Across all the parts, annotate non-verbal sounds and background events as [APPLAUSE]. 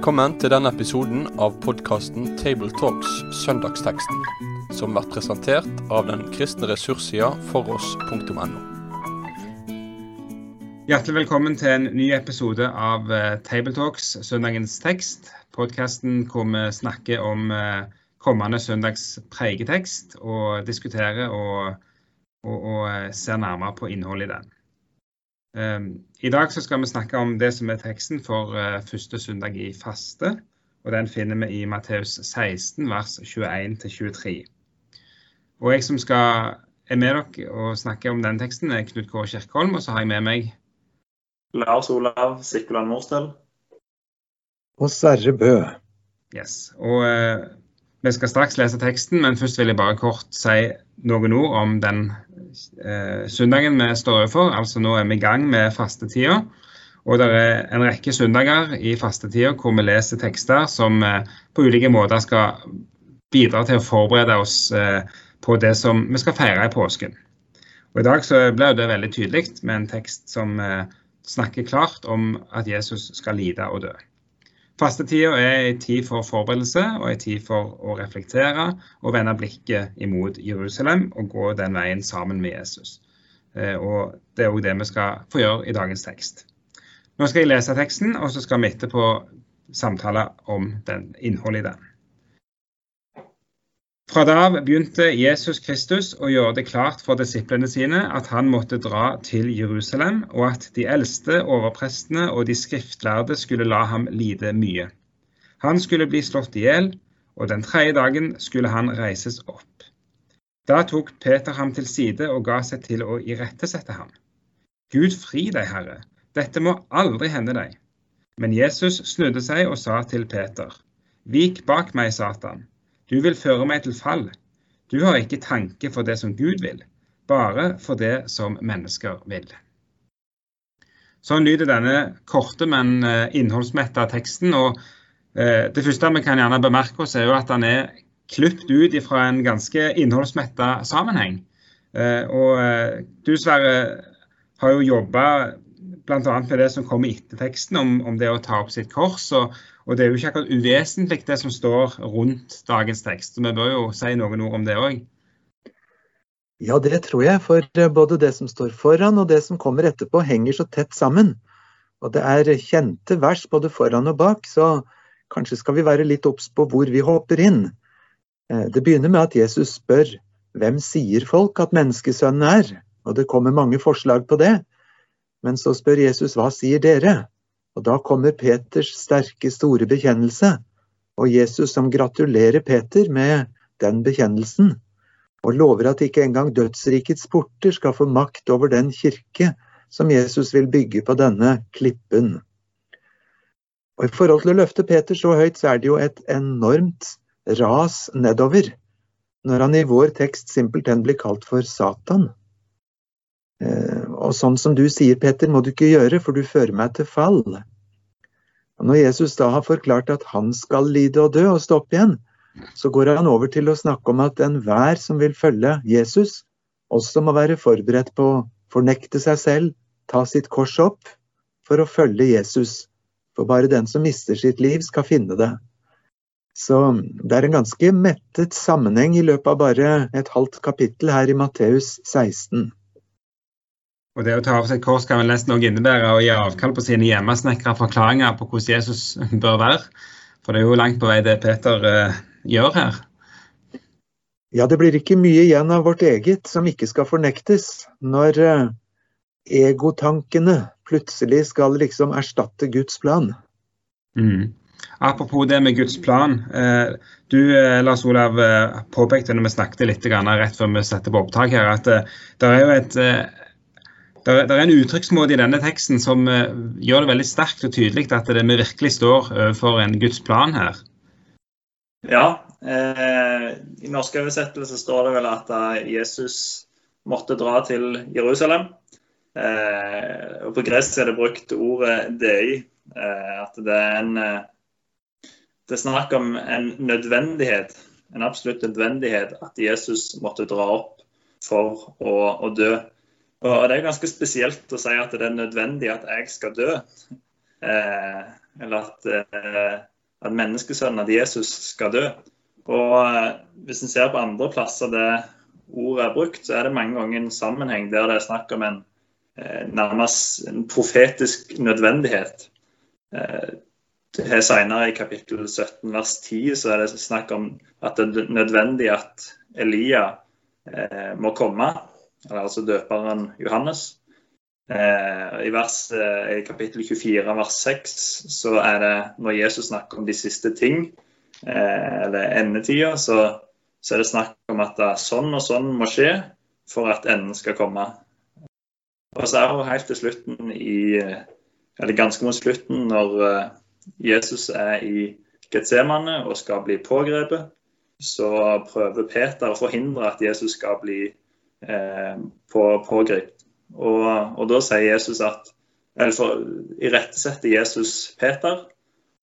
Velkommen til denne episoden av podkasten Tabletalks Søndagsteksten, som blir presentert av den kristne ressurssida foross.no. Hjertelig velkommen til en ny episode av eh, Tabletalks Søndagens tekst. Podkasten hvor vi snakker om eh, kommende søndags pregetekst og diskuterer og, og, og eh, ser nærmere på innholdet i den. I dag skal vi snakke om det som er teksten for uh, første søndag i faste. og Den finner vi i Matteus 16, vers 21-23. Og Jeg som skal, er med dere og snakke om den teksten, er Knut Kåre Kirkholm. Og så har jeg med meg Lars Olav Sikkeland Morstel. Og Sverre Bø. Yes. Og eh, Vi skal straks lese teksten, men først vil jeg bare kort si noen ord om den eh, søndagen vi står overfor. Altså nå er vi i gang med fastetida. Og det er en rekke søndager i fastetida hvor vi leser tekster som eh, på ulike måter skal bidra til å forberede oss eh, på det som vi skal feire i påsken. Og I dag så ble det veldig tydelig med en tekst som eh, snakker klart om at Jesus skal lide og dø. Fastetida er en tid for forberedelse og en tid for å reflektere og vende blikket imot Jerusalem og gå den veien sammen med Jesus. Eh, og Det er òg det vi skal få gjøre i dagens tekst. Nå skal jeg lese teksten, og så skal vi etterpå samtale om den, innholdet i den. Fra da av begynte Jesus Kristus å gjøre det klart for disiplene sine at han måtte dra til Jerusalem, og at de eldste overprestene og de skriftlærde skulle la ham lide mye. Han skulle bli slått i hjel, og den tredje dagen skulle han reises opp. Da tok Peter ham til side og ga seg til å irettesette ham. Gud fri deg, Herre, dette må aldri hende deg. Men Jesus snudde seg og sa til Peter, Vik bak meg, Satan. Du vil føre meg til fall. Du har ikke tanke for det som Gud vil, bare for det som mennesker vil. Sånn lyder denne korte, men eh, innholdsmetta teksten. og eh, Det første vi kan gjerne bemerke oss, er jo at den er klipt ut fra en ganske innholdsmetta sammenheng. Eh, og du, Sverre, har jo jobba bl.a. med det som kommer etter teksten, om, det å ta opp sitt kors. Og det er jo ikke akkurat uvesentlig det som står rundt dagens tekst. Så vi bør jo si noen ord om det òg. Ja, det tror jeg. For eh, både det som står foran og det som kommer etterpå, henger så tett sammen. Og det er kjente vers både foran og bak, så kanskje skal vi være litt obs på hvor vi hopper inn. Eh, det begynner med at Jesus spør hvem sier folk at menneskesønnen er? Og det kommer mange forslag på det. Men så spør Jesus hva sier dere? Og da kommer Peters sterke, store bekjennelse, og Jesus som gratulerer Peter med den bekjennelsen, og lover at ikke engang dødsrikets porter skal få makt over den kirke som Jesus vil bygge på denne klippen. Og I forhold til å løfte Peter så høyt, så er det jo et enormt ras nedover, når han i vår tekst simpelthen blir kalt for Satan. Eh, og sånn som du sier, Peter, må du ikke gjøre, for du fører meg til fall. Og når Jesus da har forklart at han skal lide og dø og stå opp igjen, så går han over til å snakke om at enhver som vil følge Jesus, også må være forberedt på å fornekte seg selv, ta sitt kors opp, for å følge Jesus. For bare den som mister sitt liv, skal finne det. Så det er en ganske mettet sammenheng i løpet av bare et halvt kapittel her i Matteus 16. Og det å ta av seg kors kan vel nesten også innebære å gi avkall på sine hjemmesnekra forklaringer på hvordan Jesus [LAUGHS] bør være. For det er jo langt på vei det Peter uh, gjør her. Ja, det blir ikke mye igjen av vårt eget som ikke skal fornektes, når uh, egotankene plutselig skal liksom erstatte Guds plan. Mm. Apropos det med Guds plan. Uh, du Lars Olav, påpekte når vi snakket litt rett før vi setter på opptak her, at det er jo et det er, en uttrykksmåte i denne teksten som uh, gjør det veldig sterkt og tydelig at det, vi virkelig står overfor en Guds plan her. Ja, eh, i norsk oversettelse står det vel at uh, Jesus måtte dra til Jerusalem. Eh, og På gresk er det brukt ordet dei. Eh, at det er en eh, Det er snakk om en nødvendighet, en absolutt nødvendighet, at Jesus måtte dra opp for å, å dø. Og Det er ganske spesielt å si at det er nødvendig at jeg skal dø. Eh, eller at, eh, at menneskesønnen, av Jesus, skal dø. Og eh, Hvis en ser på andre plasser det ordet er brukt, så er det mange ganger en sammenheng der det er snakk om en eh, nærmest en profetisk nødvendighet. Eh, her Senere i kapittel 17 vers 10 så er det snakk om at det er nødvendig at Elia eh, må komme, eller altså døperen Johannes. Eh, I, vers, eh, I kapittel 24 vers 6 så er det når Jesus snakker om de siste ting, eh, eller endetida, så, så, er det snakk om at sånn og sånn må skje for at enden skal komme. Og så er det helt til slutten i Eller ganske mot slutten, når Jesus er i Getsemane og skal bli pågrepet, så prøver Peter å forhindre at Jesus skal bli eh, på, pågrepet. Og, og, da sier Jesus at eller for, irettesetter Jesus Peter,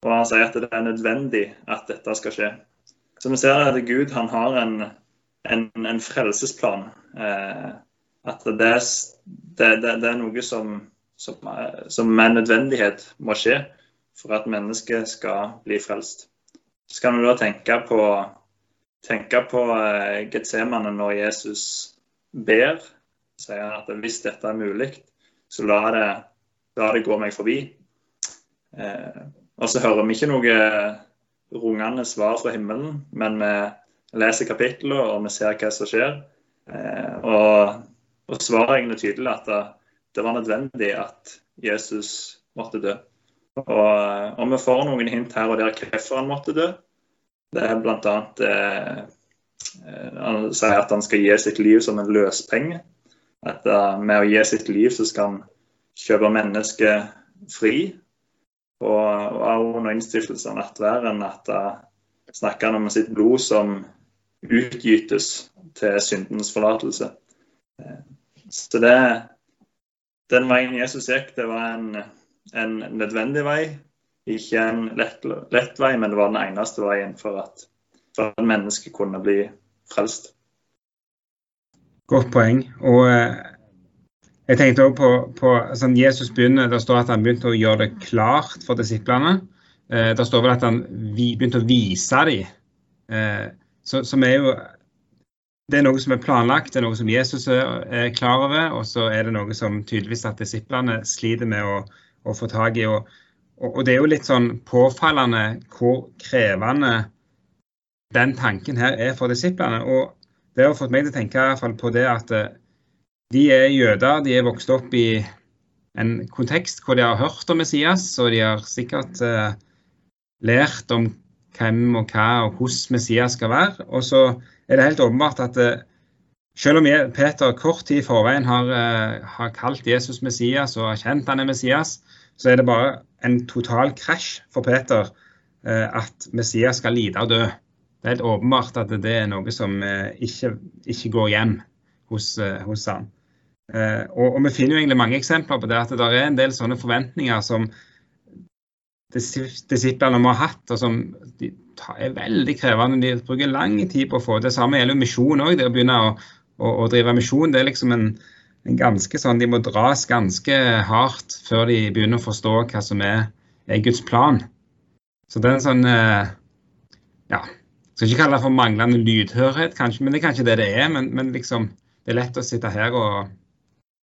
og han sier at det er nødvendig at dette skal skje. Så vi ser at Gud han har en, en, en frelsesplan. Eh, at det, det, det, det, er noe som, som, som, med nødvendighet må skje for at mennesket skal bli frelst. Så kan vi da tenke på, tenke på eh, Getsemane når Jesus ber sier han at hvis dette er mulig, så la det, la det gå meg forbi. Eh, og så hører vi ikke noe rungende svar fra himmelen, men vi leser kapitlet og vi ser hva som skjer. Eh, og, og svaret er egentlig tydelig at det, det, var nødvendig at Jesus måtte dø. Og, og, vi får noen hint her og der hvorfor han måtte dø. Det er bl.a. eh, han sier at han skal gi sitt liv som en løspenge. At uh, med å gi sitt liv så skal han kjøpe mennesket fri. Og, og under innstiftelsen av nattværen at uh, snakker han om sitt blod som utgytes til syndens forlatelse. Så det, den veien Jesus gikk, det var en, en nødvendig vei. Ikke en lett, lett, vei, men det var den eneste veien for at, for at mennesket kunne bli frelst. Godt poeng. Og eh, jeg tenkte også på, på sånn Jesus begynner, Det står at han begynte å gjøre det klart for disiplene. Eh, det står vel at han begynte å vise dem. Eh, så, som er jo det er noe som er planlagt, det er noe som Jesus er klar over, og så er det noe som tydeligvis at disiplene sliter med å, å få tak i. Og, og, det er jo litt sånn påfallende hvor krevende den tanken her er for disiplene. Og det har fått meg til å tenke på det at eh, de er jøder. De er vokst opp i en kontekst hvor de har hørt om Messias, og de har sikkert uh, lært om hvem og hva og hvordan Messias skal være. Og så er det helt åpenbart at uh, selv om Peter kort tid i forveien har, uh, har, kalt Jesus Messias og har kjent han er Messias, så er det bare en total krasj for Peter at Messias skal lide og dø. Det er helt åpenbart at det er noe som eh, ikke, ikke går hjem hos, eh, hos han. Eh, og, og, vi finner jo egentlig mange eksempler på det at det er en del sånne forventninger som disiplene må ha hatt, og som er veldig krevende. De bruker lang tid på å få. Det samme gjelder jo misjon òg. Det å begynne å, å, å, drive misjon, det er liksom en, en, ganske sånn De må dras ganske hardt før de begynner å forstå hva som er, er Guds plan. Så det er en sånn Ja, skal ikke kalle det for manglende lydhørhet, kanskje, men det er kanskje det det er. Men, men liksom, det er lett å sitte her og,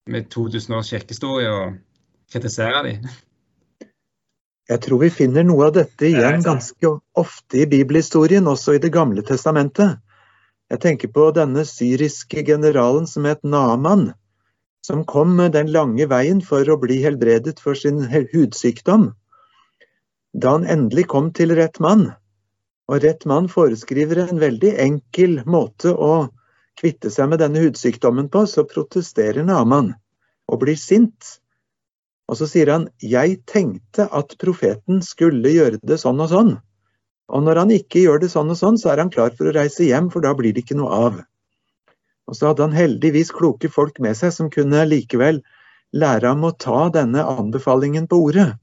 med 2000 års kirkehistorie og kritisere dem. Jeg tror vi finner noe av dette igjen ganske ofte i bibelhistorien, også i Det gamle testamentet. Jeg tenker på denne syriske generalen som het Naman, som kom den lange veien for å bli helbredet for sin hudsykdom. Da han endelig kom til rett mann, og rett mann foreskriver en veldig enkel måte å kvitte seg med denne hudsykdommen på, så protesterer Naman og blir sint. Og så sier han 'jeg tenkte at profeten skulle gjøre det sånn og sånn'. Og når han ikke gjør det sånn og sånn, så er han klar for å reise hjem, for da blir det ikke noe av. Og så hadde han heldigvis kloke folk med seg som kunne likevel lære ham å ta denne anbefalingen på ordet.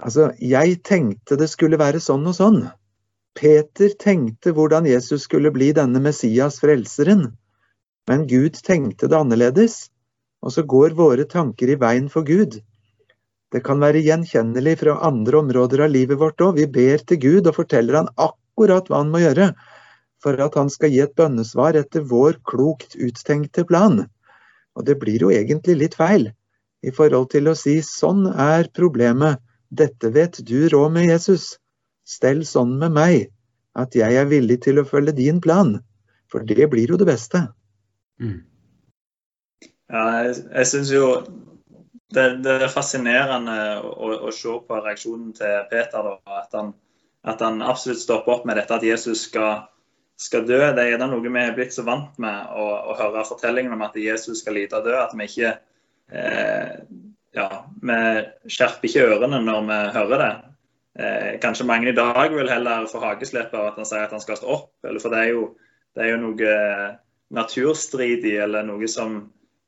Altså, jeg tenkte det skulle være sånn og sånn. Peter tenkte hvordan Jesus skulle bli denne Messias, frelseren. Men Gud tenkte det annerledes, og så går våre tanker i veien for Gud. Det kan være gjenkjennelig fra andre områder av livet vårt òg. Vi ber til Gud og forteller han akkurat hva han må gjøre for at han skal gi et bønnesvar etter vår klokt uttenkte plan. Og det blir jo egentlig litt feil i forhold til å si sånn er problemet, dette vet du råd med Jesus. Stell sånn med meg at jeg er villig til å følge din plan, for det blir jo det beste. Mm. Ja, jeg, jeg syns jo det, det, er fascinerende å, å, se på reaksjonen til Peter. Da, at, han, at, han, absolutt stopper opp med dette at Jesus skal, skal dø. Det er noe vi er blitt så vant med å, å høre fortellingen om at Jesus skal lide og dø, at vi ikke eh, ja, vi skjerper ikke ørene når vi hører det. Eh, kanskje mange i dag vil heller få hakeslepp av at han sier at han skal stå opp. Eller for det er jo, det er jo noe naturstridig eller noe som,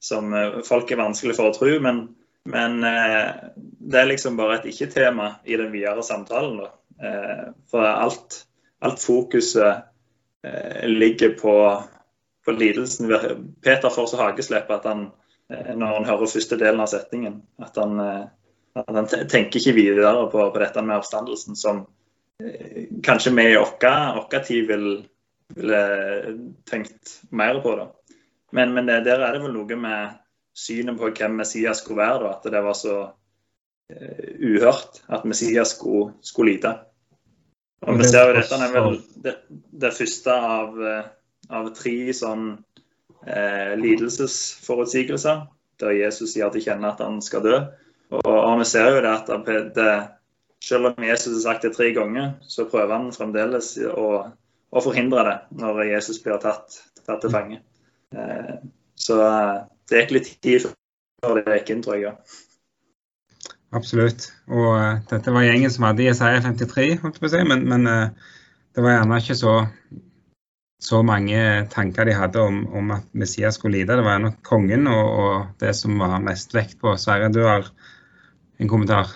som folk er vanskelig for å tro. Men men eh, det er liksom bare et ikke-tema i den videre samtalen. Eh, for alt, alt fokuset eh, ligger på, på, lidelsen. Peter får så hageslepp at han, eh, når han hører første delen av setningen, at han, eh, at han tenker ikke videre på, på, dette med oppstandelsen, som eh, kanskje vi i vår tid ville vil tenkt mer på. Da. Men, men der er det vel noe med synet på hvem Messias skulle være, da, at det var så uh, uhørt at Messias skulle, skulle lide. Og vi ser jo Dette er vel det, det første av, av, tre sånn uh, lidelsesforutsigelser, der Jesus sier til kjenne at han skal dø. Og, og vi ser jo det at det, selv om Jesus har sagt det tre ganger, så prøver han fremdeles å, å forhindre det når Jesus blir tatt, tatt til fange. Så det gikk litt tid før det gikk inn, tror jeg. Absolutt. Og uh, dette var gjengen som hadde ISI 53, holdt på å si, men, men uh, det var gjerne ikke så, så mange tanker de hadde om, om, at Messias skulle lide. Det var nok kongen og, og det som var mest vekt på. Sverre, du har en kommentar?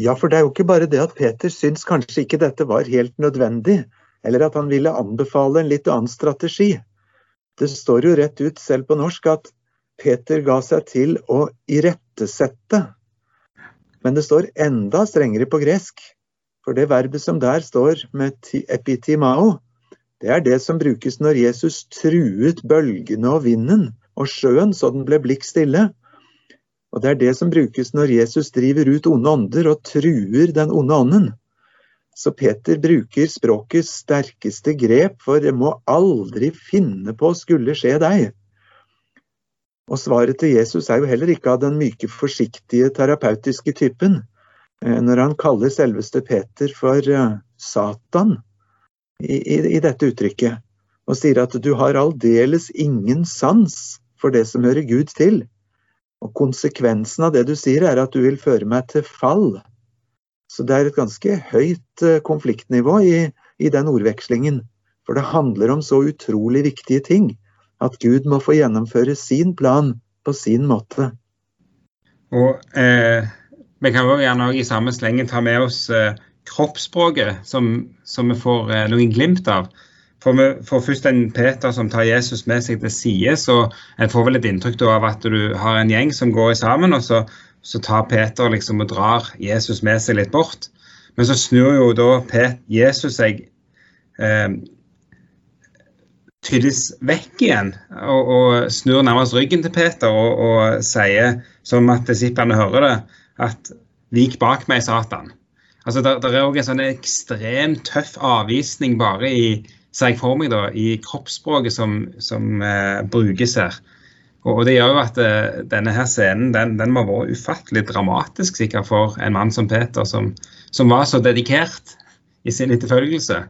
Ja, for det er jo ikke bare det at Peter syns kanskje ikke dette var helt nødvendig, eller at han ville anbefale en litt annen strategi. Det står jo rett ut selv på norsk at Peter ga seg til å irettesette. Men det står enda strengere på gresk, for det verbet som der står med epitimao, det er det som brukes når Jesus truet bølgene og vinden og sjøen så den ble blikk stille. Og det er det som brukes når Jesus driver ut onde ånder og truer den onde ånden. Så Peter bruker språkets sterkeste grep, for det må aldri finne på skulle skje deg. Og svaret til Jesus er jo heller ikke av den myke, forsiktige, terapeutiske typen. Eh, når han kaller selveste Peter for eh, Satan i, i, dette uttrykket, og sier at du har aldeles ingen sans for det som hører Gud til. Og konsekvensen av det du sier, er at du vil føre meg til fall. Så det er et ganske høyt eh, konfliktnivå i, i den ordvekslingen. For det handler om så utrolig viktige ting at Gud må få gjennomføre sin plan på sin måte. Og eh, Vi kan jo gjerne i samme slengen ta med oss eh, kroppsspråket, som, som, vi får eh, noen glimt av. For vi får først en Peter som tar Jesus med seg til side, så en får vel et inntrykk av at du har en gjeng som går sammen, og så, så tar Peter liksom og drar Jesus med seg litt bort. Men så snur jo da Pet Jesus seg eh, tydeligvis vekk igjen og, og, snur nærmest ryggen til Peter og, og sier, som at disiplene hører det, at 'vik bak meg, Satan'. Altså, Det er òg en sånn ekstremt tøff avvisning bare i ser for meg da, i kroppsspråket som, som eh, brukes her. Og, og, Det gjør jo at eh, denne her scenen den, den må være ufattelig dramatisk sikkert for en mann som Peter, som, som var så dedikert i sin etterfølgelse.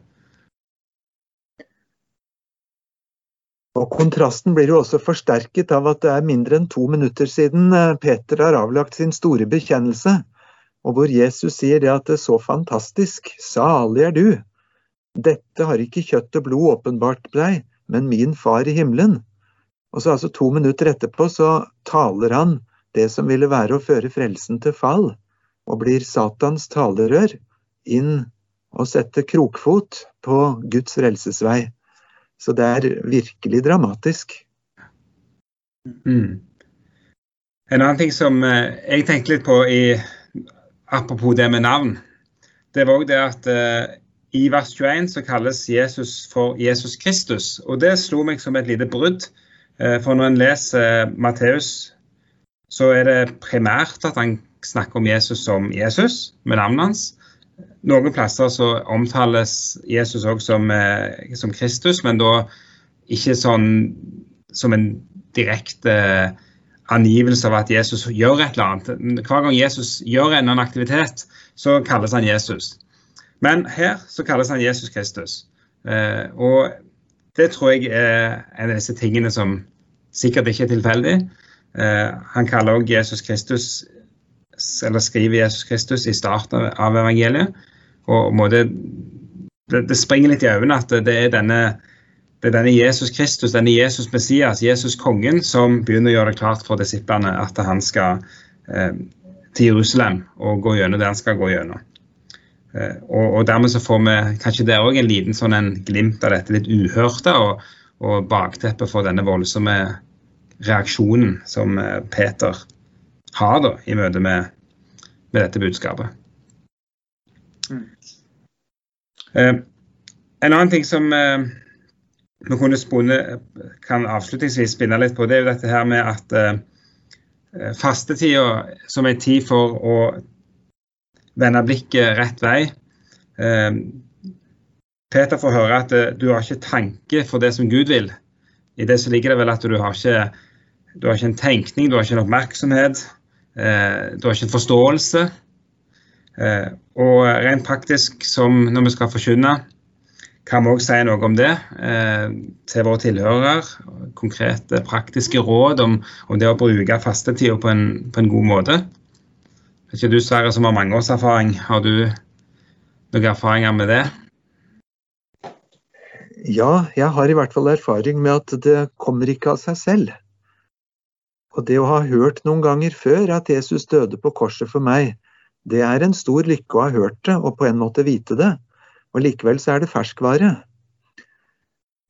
Og Kontrasten blir jo også forsterket av at det er mindre enn to minutter siden eh, Peter har avlagt sin store bekjennelse, og hvor Jesus sier det at det er så fantastisk, salig er du. Dette har ikke kjøtt og blod åpenbart deg, men min far i himmelen. Og så altså To minutter etterpå så taler han det som ville være å føre frelsen til fall, og blir Satans talerør inn og sette krokfot på Guds frelsesvei. Så det er virkelig dramatisk. Mm. En annen ting som eh, jeg tenkte litt på i, apropos det med navn, det var òg det at eh, i vers 21 så kalles Jesus for Jesus Kristus. Og det slo meg som et lite brudd. Eh, for når en leser Matteus, så er det primært at han snakker om Jesus som Jesus, med navnet hans. Noen plasser så omtales Jesus òg som, eh, som Kristus, men da ikke sånn som en direkte angivelse av at Jesus gjør et eller annet. Hver gang Jesus gjør en annen aktivitet, så kalles han Jesus. Men her så kalles han Jesus Kristus. Eh, og det tror jeg er en av disse tingene som sikkert ikke er tilfeldig. Eh, han kaller også Jesus Kristus, eller skriver Jesus Kristus i starten av evangeliet. Og det, det, det springer litt i øynene at det er denne det er denne Jesus Kristus, denne Jesus Messias, Jesus kongen, som begynner å gjøre det klart for disiplene at han skal eh, til Jerusalem og gå gjennom det han skal gå gjennom. Eh, og, og, dermed så får vi kanskje der òg en liten sånn en glimt av dette litt uhørte, og, og bakteppet for denne voldsomme reaksjonen som eh, Peter har da, i møte med, med dette budskapet. Mm. Eh, en annen ting som eh, vi kunne spone, kan avslutningsvis spinne litt på, det er jo dette her med at eh, fastetida som en tid for å vende blikket rett vei. Eh, Peter får høre at eh, du har ikke tanke for det som Gud vil. I det så ligger det vel at du har ikke, du har ikke en tenkning, du har ikke en oppmerksomhet, eh, du har ikke en forståelse. Eh, og rent praktisk, som når vi skal forkynne, kan vi òg si noe om det eh, til våre tilhørere? Konkrete, praktiske råd om, om det å bruke fastetida på, på, en god måte? Er ikke du Sverre som har mange års erfaring, har du noen erfaringer med det? Ja, jeg har i hvert fall erfaring med at det kommer ikke av seg selv. Og det å ha hørt noen ganger før at Jesus døde på korset for meg, det er en stor lykke å ha hørt det og på en måte vite det. Og likevel så er det ferskvare.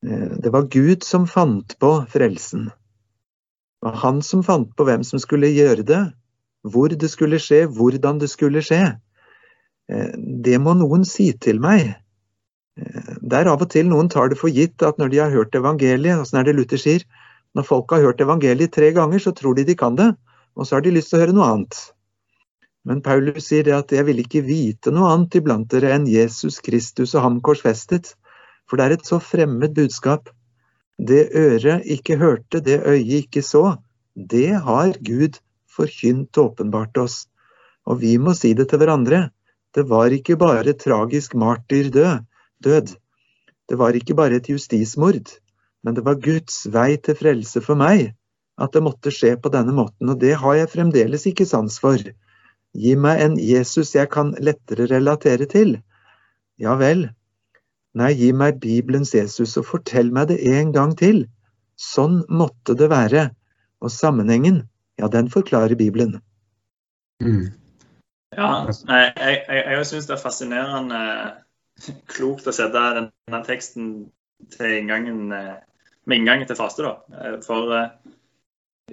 Eh, det var Gud som fant på frelsen. Det var han som fant på hvem som skulle gjøre det, hvor det skulle skje, hvordan det skulle skje. Eh, det må noen si til meg. Eh, det er av og til noen tar det for gitt at når de har hørt evangeliet, åssen er det Luther sier, når folk har hørt evangeliet tre ganger, så tror de de kan det, og så har de lyst til å høre noe annet. Men Paulus sier det at 'jeg vil ikke vite noe annet iblant dere enn Jesus Kristus og ham korsfestet', for det er et så fremmed budskap. Det øret ikke hørte, det øyet ikke så, det har Gud forkynt og åpenbart oss. Og vi må si det til hverandre. Det var ikke bare tragisk martyrdød, død. Det var ikke bare et justismord, men det var Guds vei til frelse for meg at det måtte skje på denne måten, og det har jeg fremdeles ikke sans for. Gi meg en Jesus jeg kan lettere relatere til. Ja vel. Nei, gi meg Bibelens Jesus og fortell meg det en gang til. Sånn måtte det være. Og sammenhengen, ja, den forklarer Bibelen. Mm. Ja, jeg, jeg, jeg syns det er fascinerende klokt å sette denne teksten til inngangen, med inngangen til faste. da. For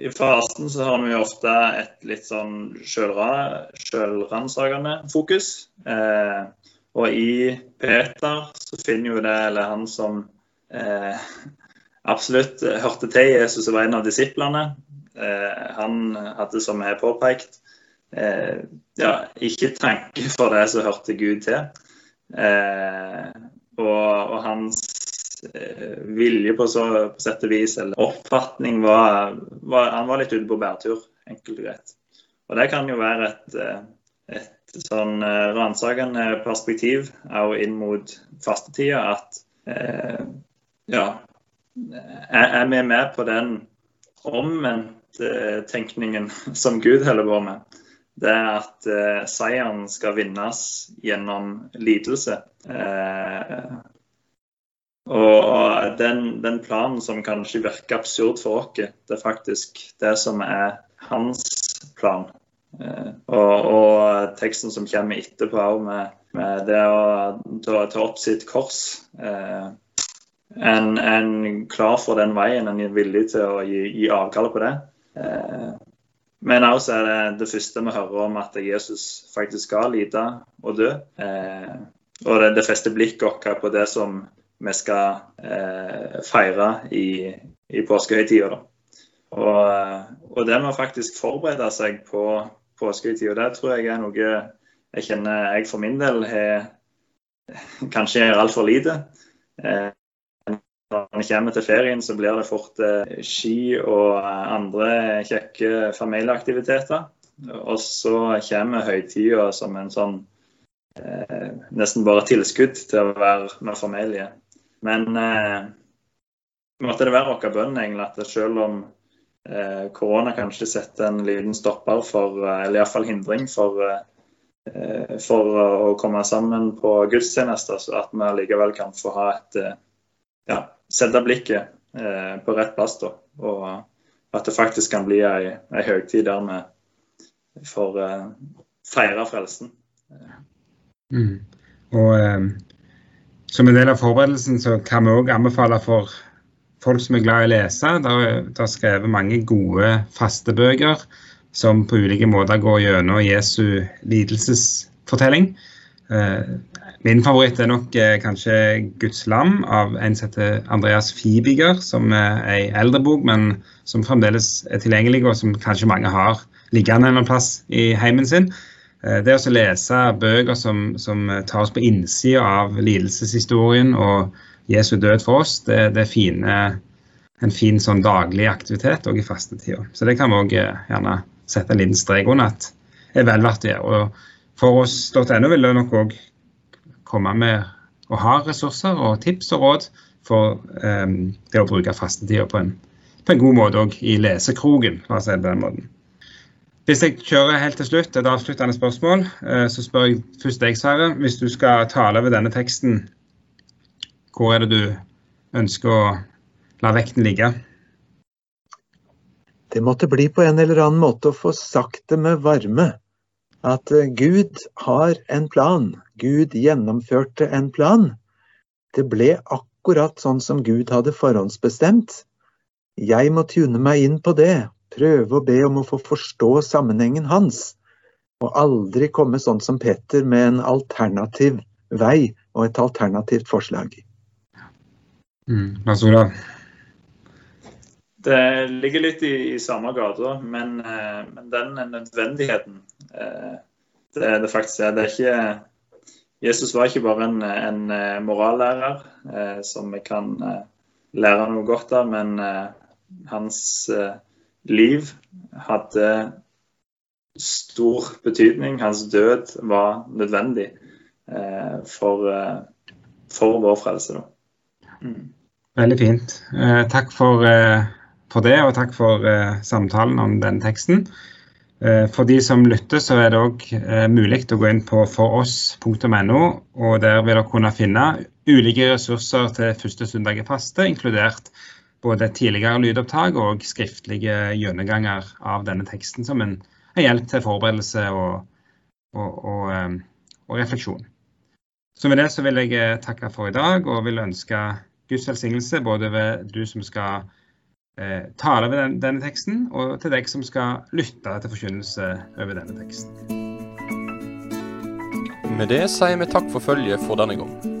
i fasten så har vi ofte et litt sånn sjølransakende fokus. Eh, og i Peter så finner jo det, eller han som eh, absolutt hørte til Jesus og var en av disiplene, eh, han hadde, som er påpekt, eh, ja, ikke tanke for det som hørte Gud til. Eh, og, og hans vilje på, så, på sett og vis, eller oppfatning, var, var, Han var litt ute på bærtur, enkelt og greit. Og det kan jo være et, eh, et sånn eh, ransakende perspektiv òg inn mot fastetida, at eh, ja Er vi med på den omvendte tenkningen [LAUGHS] som Gud holder på med? Det er at eh, seieren skal vinnes gjennom lidelse. Eh, og den, den, planen som kanskje virker absurd for oss, det er faktisk det som er hans plan. Eh, og, og, teksten som kommer etterpå med, med det å ta, ta, opp sitt kors. Eh, en, en, klar for den veien, en er villig til å gi, gi avkall på det. Eh, Men også er det det første vi hører om at Jesus faktisk skal lide og dø. Og det, det fester blikket vårt på det som vi skal eh, feire i, i påskehøytida. Og, og, det med å faktisk forberede seg på påskehøytida, det tror jeg er noe jeg kjenner jeg for min del har kanskje gjør altfor lite. Eh, når vi kommer til ferien, så blir det fort eh, ski og andre kjekke familieaktiviteter. Og så kommer høytida som en sånn eh, nesten bare tilskudd til å være med familie. Men eh, måtte det være vår bønn egentlig at selv om eh, korona kanskje setter en liten stopper for, eh, eller iallfall hindring for eh, for å komme sammen på gudstjenester, så at vi likevel kan få ha et ja, sette blikket eh, på rett plass. da, Og at det faktisk kan bli ei, ei høytid der vi får eh, feire frelsen. Mm. Og eh, Som en del av forberedelsen så kan vi òg anbefale for folk som er glad i å lese. Det er skrevet mange gode fastebøker som på ulike måter går gjennom Jesu lidelsesfortelling. Eh, Min favoritt er nok eh, kanskje 'Guds lam' av en som heter Andreas Fibiger, som er ei eldre bok, men som fremdeles er tilgjengelig, og som kanskje mange har liggende en plass i heimen sin. Eh, det å lese bøker som, som tar oss på innsida av lidelseshistorien og Jesu død for oss, det, det er fine, en fin sånn daglig aktivitet òg i fastetida. Så det kan vi òg eh, gjerne sette en liten strek under at er vel verdt å gjøre. Og for oss.no vil det nok òg komme med og ha ressurser og tips og råd for um, det å bruke fastetida på, på, en god måte òg i lesekrogen, la oss si det på den måten. Hvis jeg kjører helt til slutt, et avsluttende spørsmål, uh, så spør jeg først deg, Sverre. Hvis du skal tale over denne teksten, hvor er det du ønsker å la vekten ligge? Det måtte bli på en eller annen måte å få sagt det med varme at eh, Gud har en plan. Gud gjennomførte en plan. Det ble akkurat sånn som Gud hadde forhåndsbestemt. Jeg må tune meg inn på det, prøve å be om å få forstå sammenhengen hans, og aldri komme sånn som Petter med en alternativ vei og et alternativt forslag. Mm. Olav? Det ligger litt i, i samme gata, men, eh, men, den nødvendigheten eh, det, det faktisk er. Det er ikke Jesus var ikke bare en, en eh, morallærer eh, som vi kan eh, lære noe godt av, men eh, hans eh, liv hadde stor betydning. Hans død var nødvendig eh, for, for, vår frelse. Mm. Veldig fint. takk for, for, det, og takk for samtalen om den teksten. Eh, for de som lytter, så er det òg eh, mulig å gå inn på foross.no. og Der vil dere kunne finne ulike ressurser til første søndag i faste, inkludert både tidligere lydopptak og skriftlige gjennomganger av denne teksten som en, en hjelp til forberedelse og, og, og, eh, og, refleksjon. Så med det så vil jeg takke for i dag og vil ønske Guds velsignelse både ved du som skal eh, tale over den, denne teksten, og til deg som skal lytte til forkynnelse over denne teksten. Med det sier vi takk for følget for denne gang.